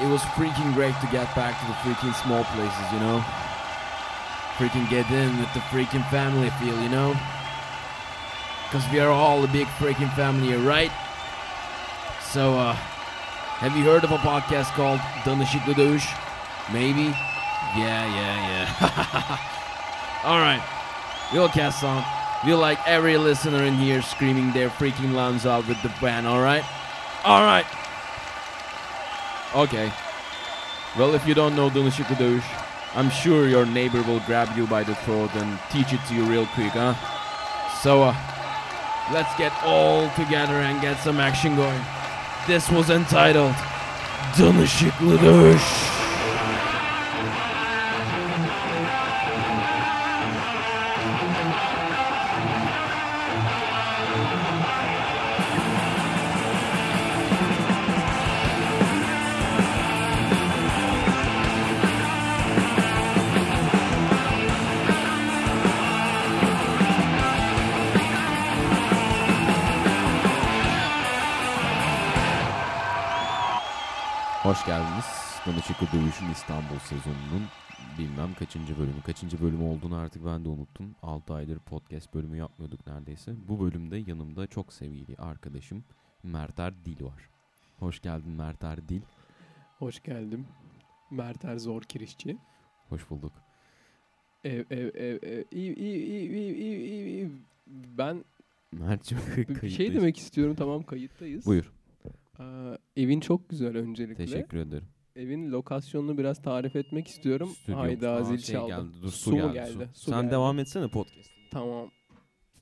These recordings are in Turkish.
it was freaking great to get back to the freaking small places, you know? Freaking get in with the freaking family feel, you know? Because we are all a big freaking family right? So, uh, have you heard of a podcast called Danışıklı Dövüş? Maybe? Yeah, yeah, yeah. Alright, we'll cast on. We'll like every listener in here screaming their freaking lungs out with the band, alright? Alright. Okay. Well, if you don't know Dövüş, I'm sure your neighbor will grab you by the throat and teach it to you real quick, huh? So, uh, let's get all together and get some action going. This was entitled Danışıklı geldiniz. Danışıklı Dövüş'ün İstanbul sezonunun bilmem kaçıncı bölümü. Kaçıncı bölümü olduğunu artık ben de unuttum. 6 aydır podcast bölümü yapmıyorduk neredeyse. Bu bölümde yanımda çok sevgili arkadaşım Merter Dil var. Hoş geldin Merter Dil. Hoş geldim. Mert Erzor Kirişçi. Hoş bulduk. Ev ev ev ev. İyi iyi iyi iyi iyi iyi iyi. Ben Mert'cim bir şey kayıttayız. demek istiyorum. Tamam kayıttayız. Buyur. Aa, evin çok güzel öncelikle. Teşekkür ederim. Evin lokasyonunu biraz tarif etmek istiyorum. Stüdyomuz. Hayda Aa, zil şey çaldı. geldi, dur, su, Su geldi. geldi? Su. Su Sen geldi. devam etsene podcast. Tamam.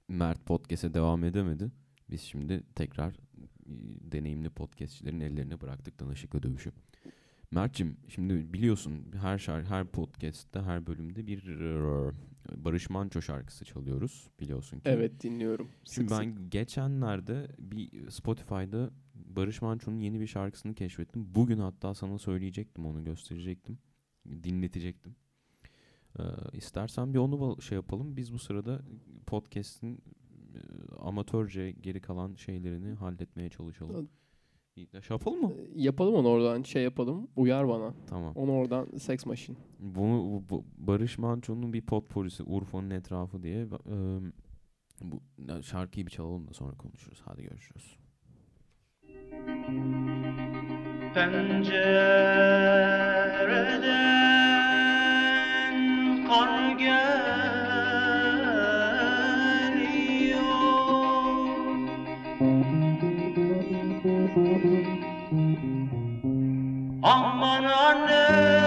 Mert podcast'e devam edemedi. Biz şimdi tekrar deneyimli podcastçilerin ellerine bıraktık danışıklı dövüşü. Mert'cim şimdi biliyorsun her şarkı, her podcast'te her bölümde bir e, Barış Manço şarkısı çalıyoruz biliyorsun ki. Evet dinliyorum. Şimdi Sık ben sık. geçenlerde bir Spotify'da Barış Manço'nun yeni bir şarkısını keşfettim. Bugün hatta sana söyleyecektim onu gösterecektim. Dinletecektim. Ee, istersen bir onu şey yapalım. Biz bu sırada podcast'in e, amatörce geri kalan şeylerini halletmeye çalışalım. Şey yapalım mı? Ee, Yapalım onu oradan şey yapalım. Uyar bana. Tamam. Onu oradan Sex Machine. Bunu bu- Barış Manço'nun bir potporisi Urfa'nın etrafı diye e, bu şarkıyı bir çalalım da sonra konuşuruz. Hadi görüşürüz. Pencereden kar geliyor. Aman annem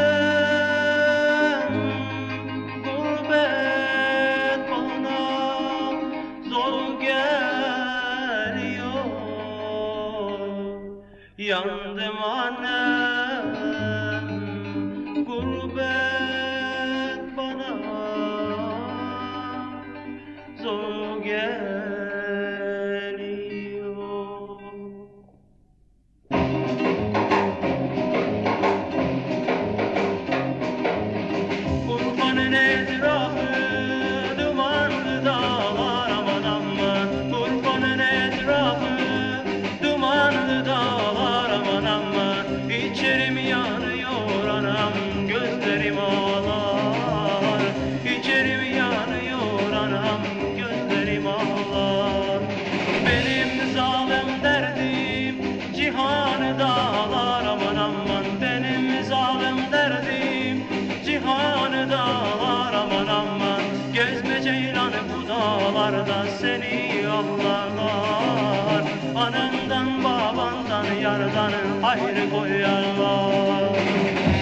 dağlarda seni Allah'lar Anandan babandan yardan ayrı koyarlar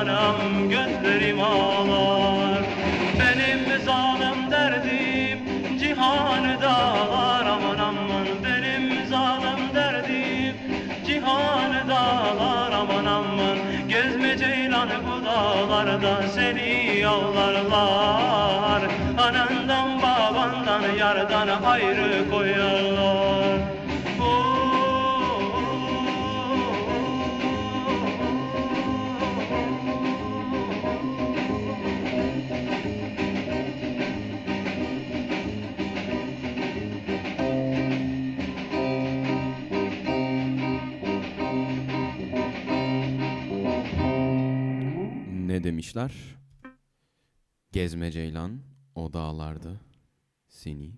anam gözlerim ağlar. Benim zalim derdim cihanı dağlar. Aman aman Benim zalim derdim cihanı dağlar. Aman aman Gezme ceylanı bu dağlarda seni avlarlar Anandan babandan yardan ayrı koyarlar Ne demişler? Gezme ceylan o dağlarda seni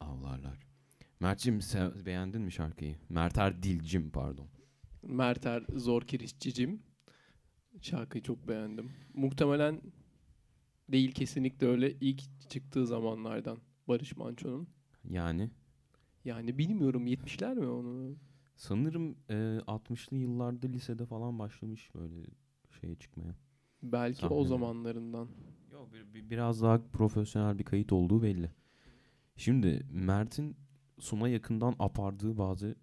avlarlar. Mert'cim sen beğendin mi şarkıyı? Merter Dilcim pardon. Merter Zor Kirişçicim. Şarkıyı çok beğendim. Muhtemelen değil kesinlikle öyle ilk çıktığı zamanlardan Barış Manço'nun. Yani Yani bilmiyorum 70'ler mi onu? sanırım e, 60'lı yıllarda lisede falan başlamış böyle şeye çıkmaya. Belki o Sahneler. zamanlarından. Yok bir, bir- biraz daha profesyonel bir kayıt olduğu belli. Şimdi Mert'in Suna yakından apardığı bazı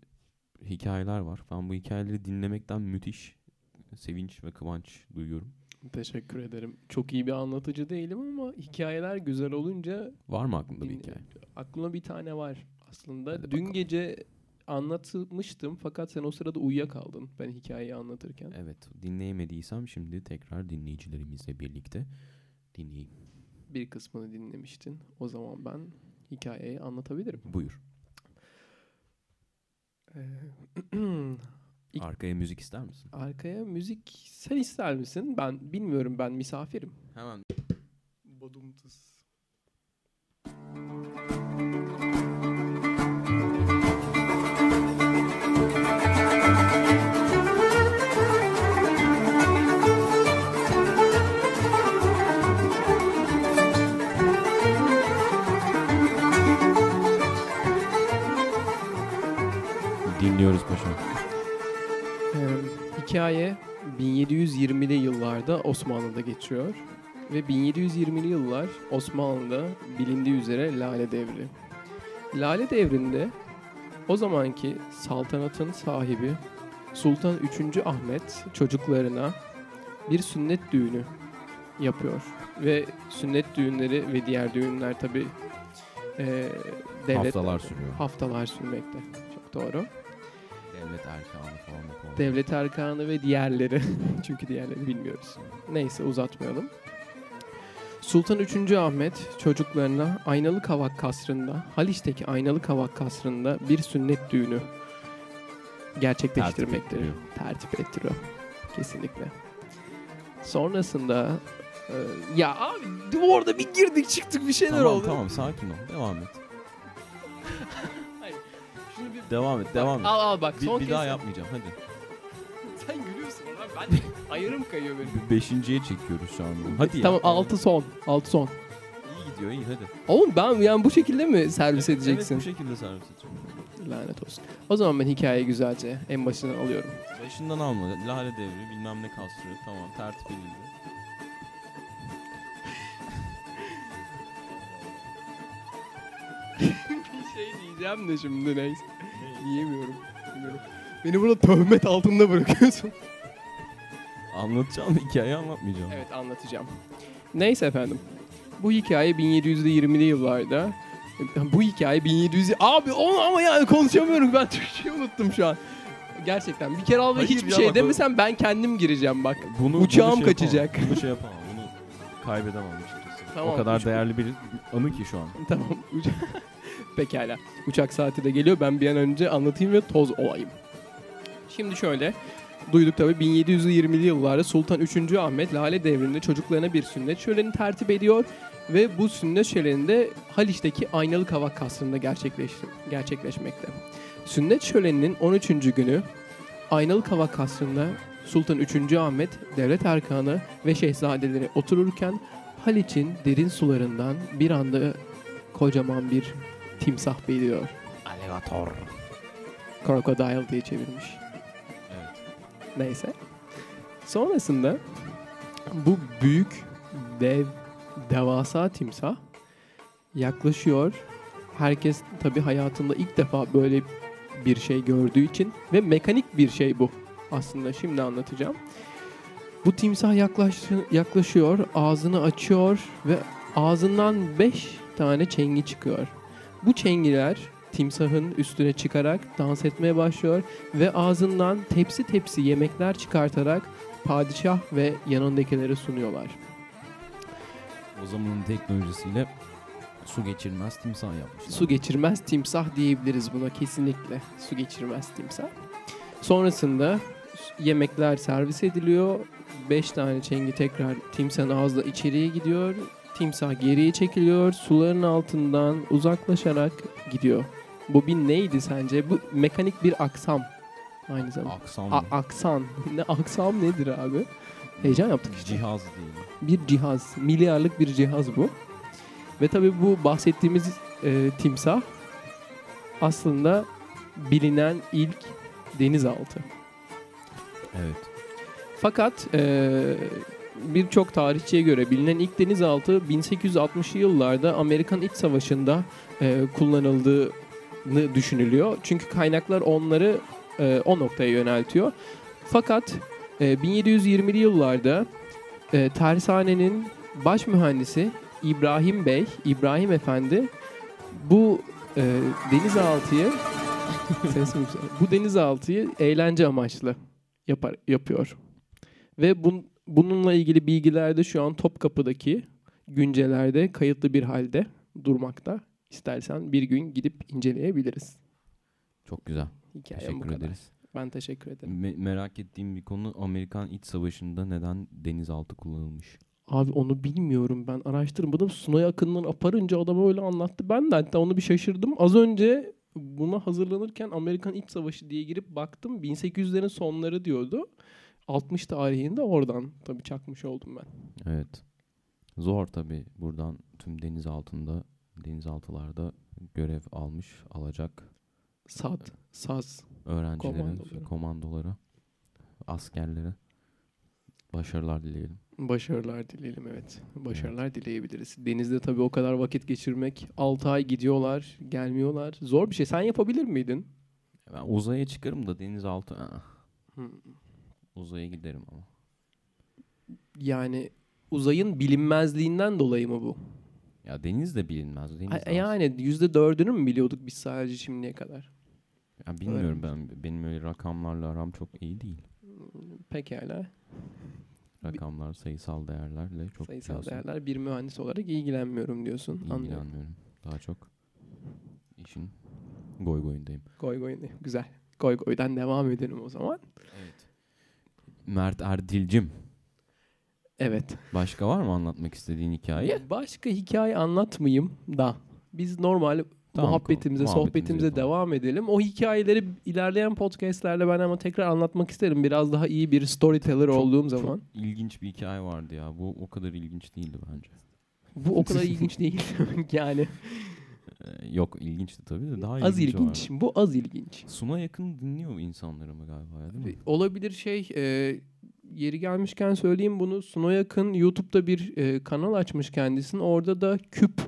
hikayeler var. Ben bu hikayeleri dinlemekten müthiş sevinç ve kıvanç duyuyorum. Teşekkür ederim. Çok iyi bir anlatıcı değilim ama hikayeler güzel olunca Var mı aklında bir hikaye? Aklıma bir tane var aslında. Hadi Dün bakalım. gece anlatmıştım fakat sen o sırada uyuyakaldın ben hikayeyi anlatırken. Evet, dinleyemediysem şimdi tekrar dinleyicilerimizle birlikte dinleyeyim. Bir kısmını dinlemiştin. O zaman ben hikayeyi anlatabilirim. Buyur. Ee, İlk- Arkaya müzik ister misin? Arkaya müzik sen ister misin? Ben bilmiyorum ben misafirim. Hemen. Badumtus. Dinliyoruz paşam. Ee, hikaye 1720'li yıllarda Osmanlı'da geçiyor. Ve 1720'li yıllar Osmanlı'da bilindiği üzere Lale Devri. Lale Devri'nde o zamanki saltanatın sahibi Sultan 3. Ahmet çocuklarına bir sünnet düğünü yapıyor. Ve sünnet düğünleri ve diğer düğünler tabi devlet Haftalar sürüyor. haftalar sürmekte. Çok doğru. Devlet erkanı falan. Devlet erkanı ve diğerleri. Çünkü diğerlerini bilmiyoruz. Neyse uzatmayalım. Sultan 3. Ahmet çocuklarına Aynalı Kavak Kasrı'nda, Haliç'teki Aynalı Kavak Kasrı'nda bir sünnet düğünü gerçekleştirmektedir. ettiriyor. Tertip ettiriyor. Kesinlikle. Sonrasında e, ya abi orada bir girdik çıktık bir şeyler Tamam oldu. tamam sakin ol. Devam et. Şunu bir- Devam et devam et. Al al bak Bir, son bir kez daha sen- yapmayacağım hadi. Sen gülüyorsun lan ben ayarım kayıyor benim. Bir Beşinciye çekiyoruz şu an. bunu. Hadi ya. Tamam 6 son. 6 son. İyi gidiyor iyi hadi. Oğlum ben yani bu şekilde mi servis Evet, edeceksin? Evet bu şekilde servis edeceğim. Lanet olsun. O zaman ben hikayeyi güzelce en başından alıyorum. Başından alma. Lale devri bilmem ne kasrı. Tamam tertip edildi. bir şey diyeceğim de şimdi neyse. Diyemiyorum. Bilmiyorum. Beni burada töhmet altında bırakıyorsun. Anlatacağım hikayeyi anlatmayacağım. evet anlatacağım. Neyse efendim. Bu hikaye 1720'li yıllarda. Bu hikaye 1700... Abi onu ama yani konuşamıyorum. Ben Türkçeyi unuttum şu an. Gerçekten. Bir kere al ve Hayır hiçbir ya şey bak demesem ben kendim gireceğim bak. Bunu, Uçağım bunu şey kaçacak. Yapamam. Bunu şey yapamam. Bunu kaybedemem açıkçası. Tamam, o kadar üç- değerli bir anı ki şu an. Tamam. uça- Pekala. Uçak saati de geliyor. Ben bir an önce anlatayım ve toz olayım. Şimdi şöyle. duyduk tabii 1720'li yıllarda Sultan 3. Ahmet Lale devrinde çocuklarına bir sünnet şöleni tertip ediyor ve bu sünnet şöleni de Haliç'teki Aynalı Kavak Kasrı'nda gerçekleş, gerçekleşmekte. Sünnet şöleninin 13. günü Aynalı Kavak Kasrı'nda Sultan 3. Ahmet, devlet erkanı ve şehzadeleri otururken Haliç'in derin sularından bir anda kocaman bir timsah beliriyor. Alligator. Crocodile diye çevirmiş. Evet. Neyse. Sonrasında bu büyük dev devasa timsah yaklaşıyor. Herkes tabi hayatında ilk defa böyle bir şey gördüğü için ve mekanik bir şey bu. Aslında şimdi anlatacağım. Bu timsah yaklaş, yaklaşıyor, ağzını açıyor ve ağzından 5 tane çengi çıkıyor. Bu çengiler timsahın üstüne çıkarak dans etmeye başlıyor ve ağzından tepsi tepsi yemekler çıkartarak padişah ve yanındakilere sunuyorlar. O zamanın teknolojisiyle su geçirmez timsah yapmışlar. Su geçirmez timsah diyebiliriz buna kesinlikle. Su geçirmez timsah. Sonrasında yemekler servis ediliyor. 5 tane çengi tekrar timsahın ağzına içeriye gidiyor. Timsah geriye çekiliyor. Suların altından uzaklaşarak gidiyor. Bu bir neydi sence? Bu mekanik bir aksam. Aynı zamanda. Aksam A- aksan. Ne aksam nedir abi? Heyecan yaptık işte. Cihaz değil. Bir cihaz. Milyarlık bir cihaz bu. Ve tabii bu bahsettiğimiz e, timsah aslında bilinen ilk denizaltı. Evet. Fakat e, birçok tarihçiye göre bilinen ilk denizaltı 1860'lı yıllarda Amerikan İç Savaşı'nda e, kullanıldığını düşünülüyor. Çünkü kaynaklar onları e, o noktaya yöneltiyor. Fakat e, 1720'li yıllarda e, tersanenin baş mühendisi İbrahim Bey, İbrahim Efendi bu e, denizaltıyı bu denizaltıyı eğlence amaçlı yapar, yapıyor. Ve bun, bununla ilgili bilgiler de şu an Topkapı'daki güncelerde kayıtlı bir halde durmakta. İstersen bir gün gidip inceleyebiliriz. Çok güzel. Hikayem bu Teşekkür kadar. ederiz. Ben teşekkür ederim. Me- merak ettiğim bir konu Amerikan İç Savaşı'nda neden denizaltı kullanılmış? Abi onu bilmiyorum ben araştırmadım. Sunay Akın'ın aparınca adam öyle anlattı. Ben de hatta onu bir şaşırdım. Az önce buna hazırlanırken Amerikan İç Savaşı diye girip baktım. 1800'lerin sonları diyordu. 60 tarihinde oradan tabii çakmış oldum ben. Evet. Zor tabi buradan tüm deniz altında denizaltılarda görev almış alacak Sad, saz. öğrencilere, Komandolara. komandolara, askerlere başarılar dileyelim. Başarılar dileyelim evet. Başarılar dileyebiliriz. Denizde tabii o kadar vakit geçirmek. 6 ay gidiyorlar, gelmiyorlar. Zor bir şey. Sen yapabilir miydin? Ben uzaya çıkarım da denizaltı Hmm. Uzaya giderim ama. Yani uzayın bilinmezliğinden dolayı mı bu? Ya deniz de bilinmez. Deniz Ha- yani yüzde dördünü mü biliyorduk biz sadece şimdiye kadar? Ya bilmiyorum ben benim öyle rakamlarla aram çok iyi değil. Pekala. Rakamlar, sayısal değerlerle çok Sayısal biliyorsun, değerler bir mühendis olarak ilgilenmiyorum diyorsun. Anlıyorum. ilgilenmiyorum. Daha çok işin goy goyundayım. Goy goy ne? Güzel. Goy goydan devam edelim o zaman. Evet. Mert Erdilcim. Evet. Başka var mı anlatmak istediğin hikaye? Başka hikaye anlatmayayım da biz normal Tamam, muhabbetimize, sohbetimize yapalım. devam edelim. O hikayeleri ilerleyen podcastlerde ben ama tekrar anlatmak isterim. Biraz daha iyi bir storyteller Çok- olduğum çok zaman. ilginç bir hikaye vardı ya. Bu o kadar ilginç değildi bence. Bu o kadar ilginç değil. yani yok ilginçti tabii de daha az ilginç. vardı. Bu az ilginç. Suna yakın dinliyor insanlar ama galiba ya değil mi? Olabilir şey e, yeri gelmişken söyleyeyim bunu. Suno Yakın YouTube'da bir e, kanal açmış kendisinin. Orada da Küp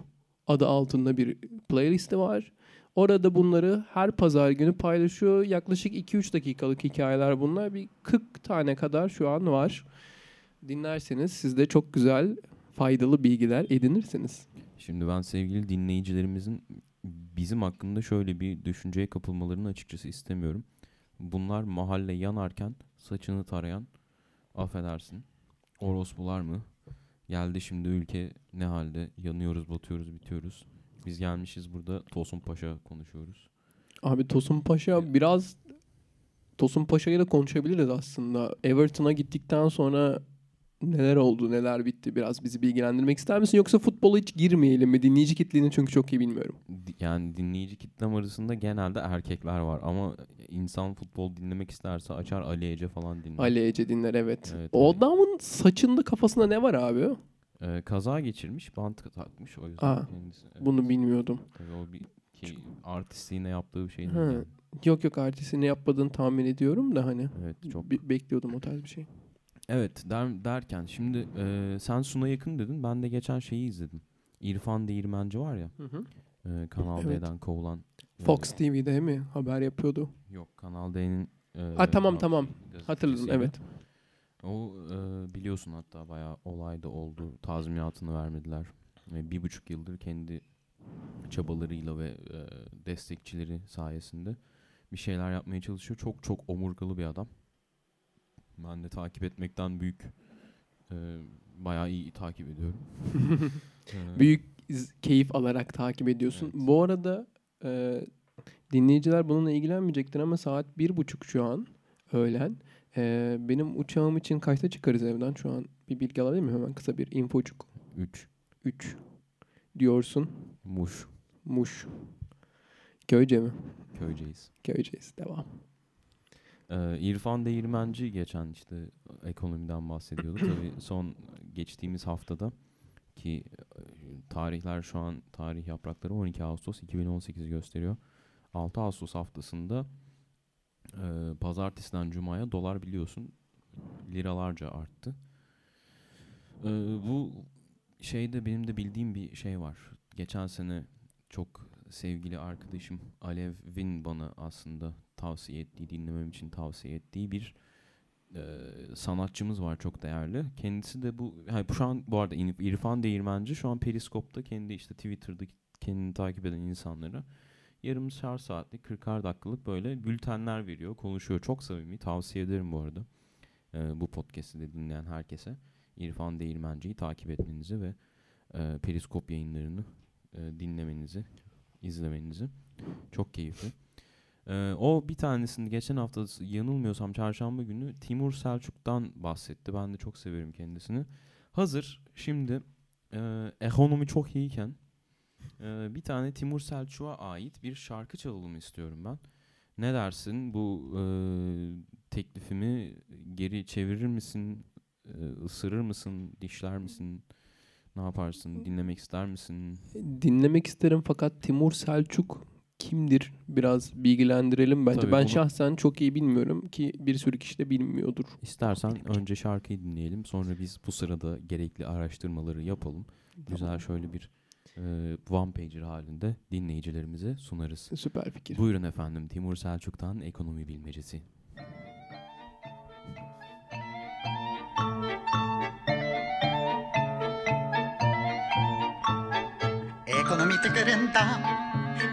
adı altında bir playlisti var. Orada bunları her pazar günü paylaşıyor. Yaklaşık 2-3 dakikalık hikayeler bunlar. Bir 40 tane kadar şu an var. Dinlerseniz siz de çok güzel faydalı bilgiler edinirsiniz. Şimdi ben sevgili dinleyicilerimizin bizim hakkında şöyle bir düşünceye kapılmalarını açıkçası istemiyorum. Bunlar mahalle yanarken saçını tarayan affedersin orospular mı? Geldi şimdi ülke ne halde yanıyoruz batıyoruz bitiyoruz. Biz gelmişiz burada Tosun Paşa konuşuyoruz. Abi Tosun Paşa biraz Tosun Paşa'yla konuşabiliriz aslında. Everton'a gittikten sonra neler oldu, neler bitti biraz bizi bilgilendirmek ister misin? Yoksa futbola hiç girmeyelim mi? Dinleyici kitlenin çünkü çok iyi bilmiyorum. Yani dinleyici kitlem arasında genelde erkekler var ama insan futbol dinlemek isterse açar Ali Ece falan dinler. Ali Ece dinler evet. Evet, o Ali. adamın saçında kafasında ne var abi? Ee, kaza geçirmiş, bant takmış o yüzden Aa, kendisi. evet. Bunu bilmiyordum. Tabii o bir ki artistliğine yaptığı bir şey değil. Yani. Yok yok artistini yapmadığını tahmin ediyorum da hani. Evet çok. Be- bekliyordum o tarz bir şey. Evet der, derken şimdi e, sen Suna yakın dedin. Ben de geçen şeyi izledim. İrfan Değirmenci var ya e, Kanal Evet. D'den kovulan. e, Fox TV'de mi haber yapıyordu? Yok Kanal D'nin. E, Ha tamam tamam hatırladım evet. O e, biliyorsun hatta bayağı olay da oldu. Tazminatını vermediler. E, bir buçuk yıldır kendi çabalarıyla ve e, destekçileri sayesinde bir şeyler yapmaya çalışıyor. Çok çok omurgalı bir adam. Ben de takip etmekten büyük e, bayağı iyi takip ediyorum. E, Büyük keyif alarak takip ediyorsun. Evet. Bu arada e, dinleyiciler bununla ilgilenmeyecektir ama saat bir buçuk şu an öğlen. E, benim uçağım için kaçta çıkarız evden şu an? Bir bilgi alabilir miyim hemen kısa bir infocuk. Üç. 3 diyorsun. Muş. Muş. Köyce mi? Köyceğiz. Köyceğiz. Devam. Ee, İrfan Değirmenci geçen işte ekonomiden bahsediyordu. Tabii son geçtiğimiz haftada ki tarihler şu an tarih yaprakları 12 Ağustos 2018 gösteriyor. 6 Ağustos haftasında e, pazartesiden cumaya dolar biliyorsun liralarca arttı. E, bu şeyde benim de bildiğim bir şey var. Geçen sene çok sevgili arkadaşım Alev'in bana aslında tavsiye ettiği, dinlemem için tavsiye ettiği bir e, sanatçımız var çok değerli. Kendisi de bu, yani şu an bu arada İrfan Değirmenci şu an Periskop'ta kendi işte Twitter'da kendini takip eden insanlara yarımşar saatlik 40'ar dakikalık böyle bültenler veriyor, konuşuyor. Çok samimi, tavsiye ederim bu arada. E, bu podcast'i de dinleyen herkese İrfan Değirmenci'yi takip etmenizi ve e, Periskop yayınlarını e, dinlemenizi, izlemenizi. Çok keyifli. Ee, o bir tanesini geçen hafta yanılmıyorsam çarşamba günü Timur Selçuk'tan bahsetti. Ben de çok severim kendisini. Hazır şimdi e, ekonomi çok iyiyken e, bir tane Timur Selçuk'a ait bir şarkı çalalım istiyorum ben. Ne dersin bu e, teklifimi geri çevirir misin? E, ısırır mısın? Dişler misin? Ne yaparsın? Dinlemek ister misin? Dinlemek isterim fakat Timur Selçuk kimdir? Biraz bilgilendirelim bence. Tabii ben bunu- şahsen çok iyi bilmiyorum ki bir sürü kişi de bilmiyordur. İstersen önce şarkıyı dinleyelim. Sonra biz bu sırada gerekli araştırmaları yapalım. Güzel Tamam. şöyle bir e, one pager halinde dinleyicilerimize sunarız. Süper fikir. Buyurun efendim Timur Selçuk'tan Ekonomi Bilmecesi. Ekonomi tıkırında,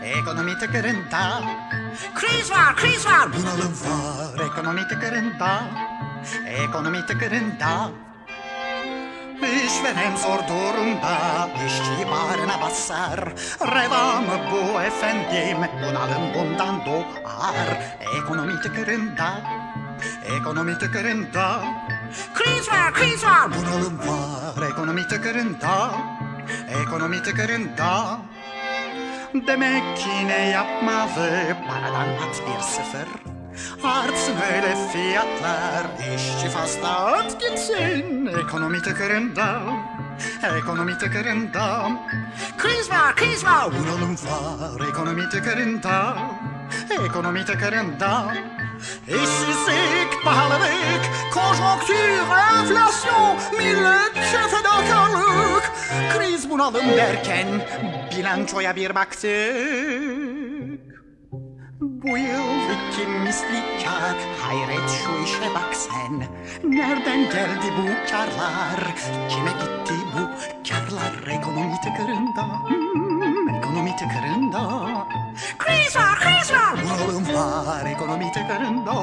ekonomi tıkırında. Kriz var, kriz var, bunalım var. Ekonomi tıkırında, ekonomi tıkırında. İşveren zor durumda, işçi bağrına basar. Reva mı bu efendim, bunalım bundan doğar. Ekonomi tıkırında, ekonomi tıkırında. Kriz var, kriz var, bunalım var. Ekonomi tıkırında, ekonomi tıkırında. Demek ki ne yapmalı. Paradan at bir sıfır. Artsın öyle fiyatlar. İşçi fazla at gitsin. Ekonomi tıkırında. Ekonomi tıkırında. Kriz var kriz var. Bunalım var. Ekonomi tıkırında. Ekonomi tıkırında İşsizlik, pahalılık, konjonktür, enflasyon, milletçe fedakarlık. Kriz bunalım derken bilançoya bir baktık. Bu yıl iki misli kar, hayret şu işe bak sen. Nereden geldi bu karlar, kime gitti bu karlar? Ekonomi tıkırında, hmm, ekonomi tıkırında. Kriz var, kriz var, bunalım var, ekonomi tıkırında,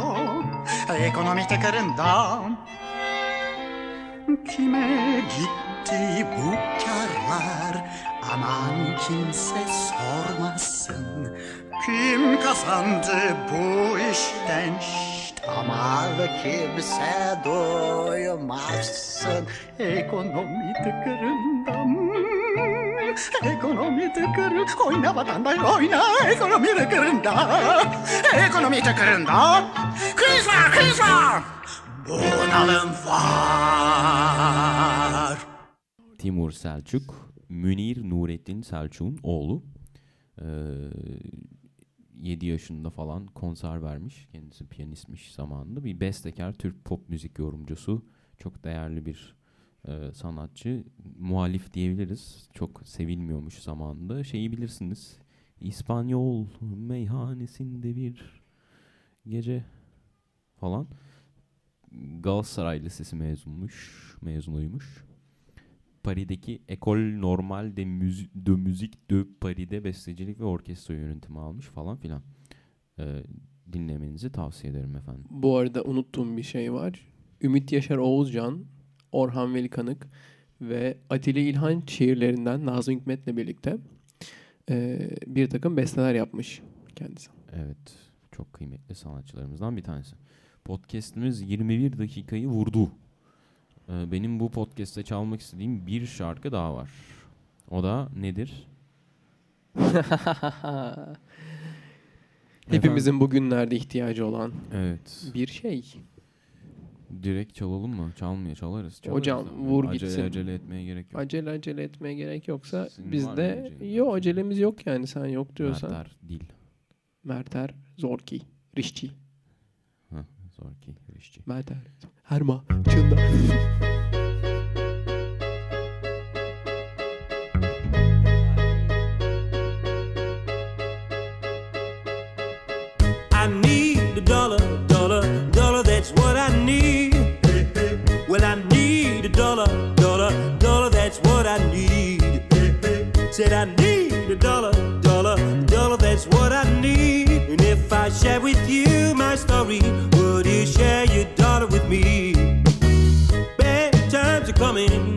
ekonomi tıkırında. Kime gitti bu karlar? Aman kimse sormasın. Kim kazandı bu işten? Ama kimse duymazsın Ekonomi tıkırında hmm, Ekonomi tıkırında Oyna vatandaş oyna Ekonomi tıkırında Ekonomi tıkırında Kriz var kriz var Bunalım var Timur Selçuk, Münir Nurettin Selçuk'un oğlu. Ee, 7 yaşında falan konser vermiş. Kendisi piyanistmiş zamanında. Bir bestekar, Türk pop müzik yorumcusu. Çok değerli bir e, sanatçı. Muhalif diyebiliriz. Çok sevilmiyormuş zamanında. Şeyi bilirsiniz. İspanyol meyhanesinde bir gece falan. Galatasaray Lisesi mezunmuş. Mezunuymuş. Paris'deki École Normale de, Müzi- de Musique de Paris'de bestecilik ve orkestra yönetimi almış falan filan. Ee, dinlemenizi tavsiye ederim efendim. Bu arada unuttuğum bir şey var. Ümit Yaşar Oğuzcan, Orhan Veli Kanık ve Atilla İlhan şiirlerinden Nazım Hikmet'le birlikte eee, bir takım besteler yapmış kendisi. Evet, çok kıymetli sanatçılarımızdan bir tanesi. Podcast'imiz 21 dakikayı vurdu. Ee, benim bu podcast'te çalmak istediğim bir şarkı daha var. O da nedir? Hepimizin bugünlerde ihtiyacı olan Evet. bir şey. Direkt çalalım mı? Çalmıyor, çalarız. çalarız Hocam, ama vur acele, gitsin. Acele etmeye gerek yok. Acele acele etmeye gerek yoksa Sizin bizde yok acelemiz yok yani sen yok diyorsan. Mertler dil. Merter, Zorki, Rişçi, Heh, zor ki işçi. Merter, Herma, Çında. My story, would you share your daughter with me? Bad times are coming,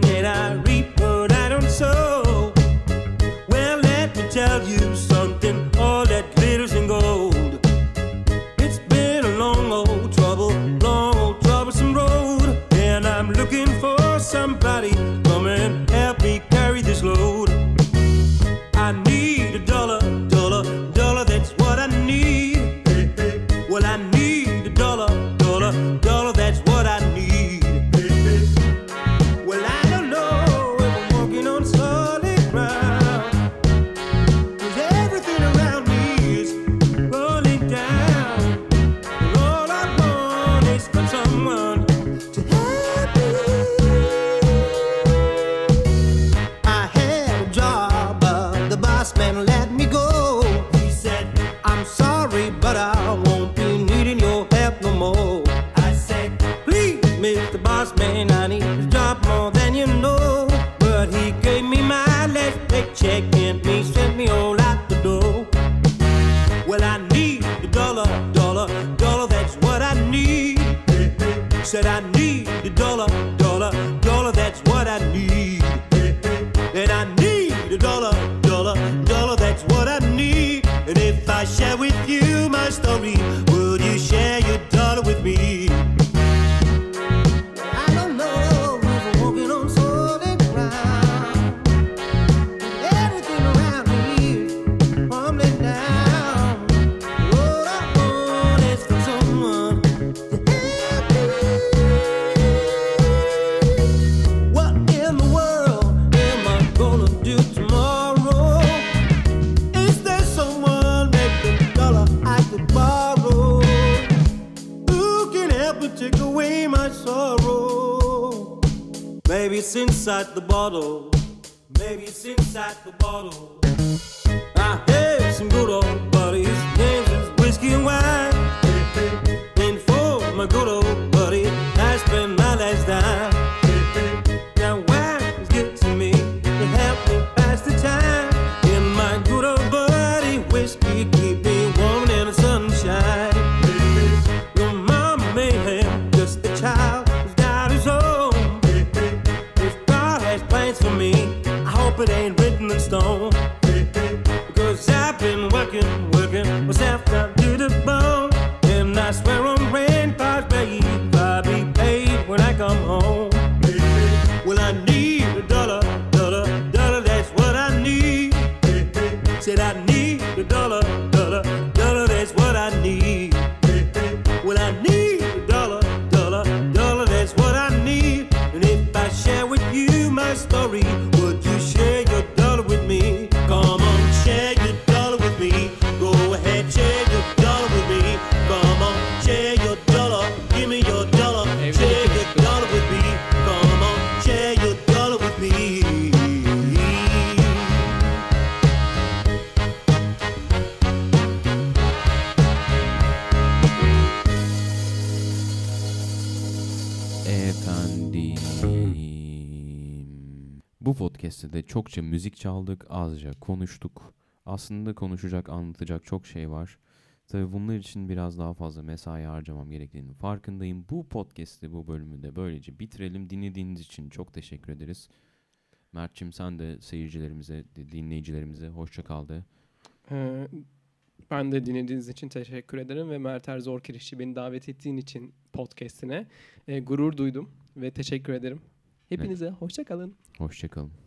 inside the bottle. Maybe it's inside the bottle. Ah, I had some good old podcast'te de çokça müzik çaldık, azca konuştuk. Aslında konuşacak, anlatacak çok şey var. Tabii bunlar için biraz daha fazla mesai harcamam gerektiğini farkındayım. Bu podcast'i bu bölümü de böylece bitirelim. Dinlediğiniz için çok teşekkür ederiz. Mert'cim sen de seyircilerimize, dinleyicilerimize hoşça kal de. Ee, ben de dinlediğiniz için teşekkür ederim ve Mert Erzor Kirişçi beni davet ettiğin için podcast'ine e, gurur duydum ve teşekkür ederim. Hepinize hoşça kalın. Hoşça kalın.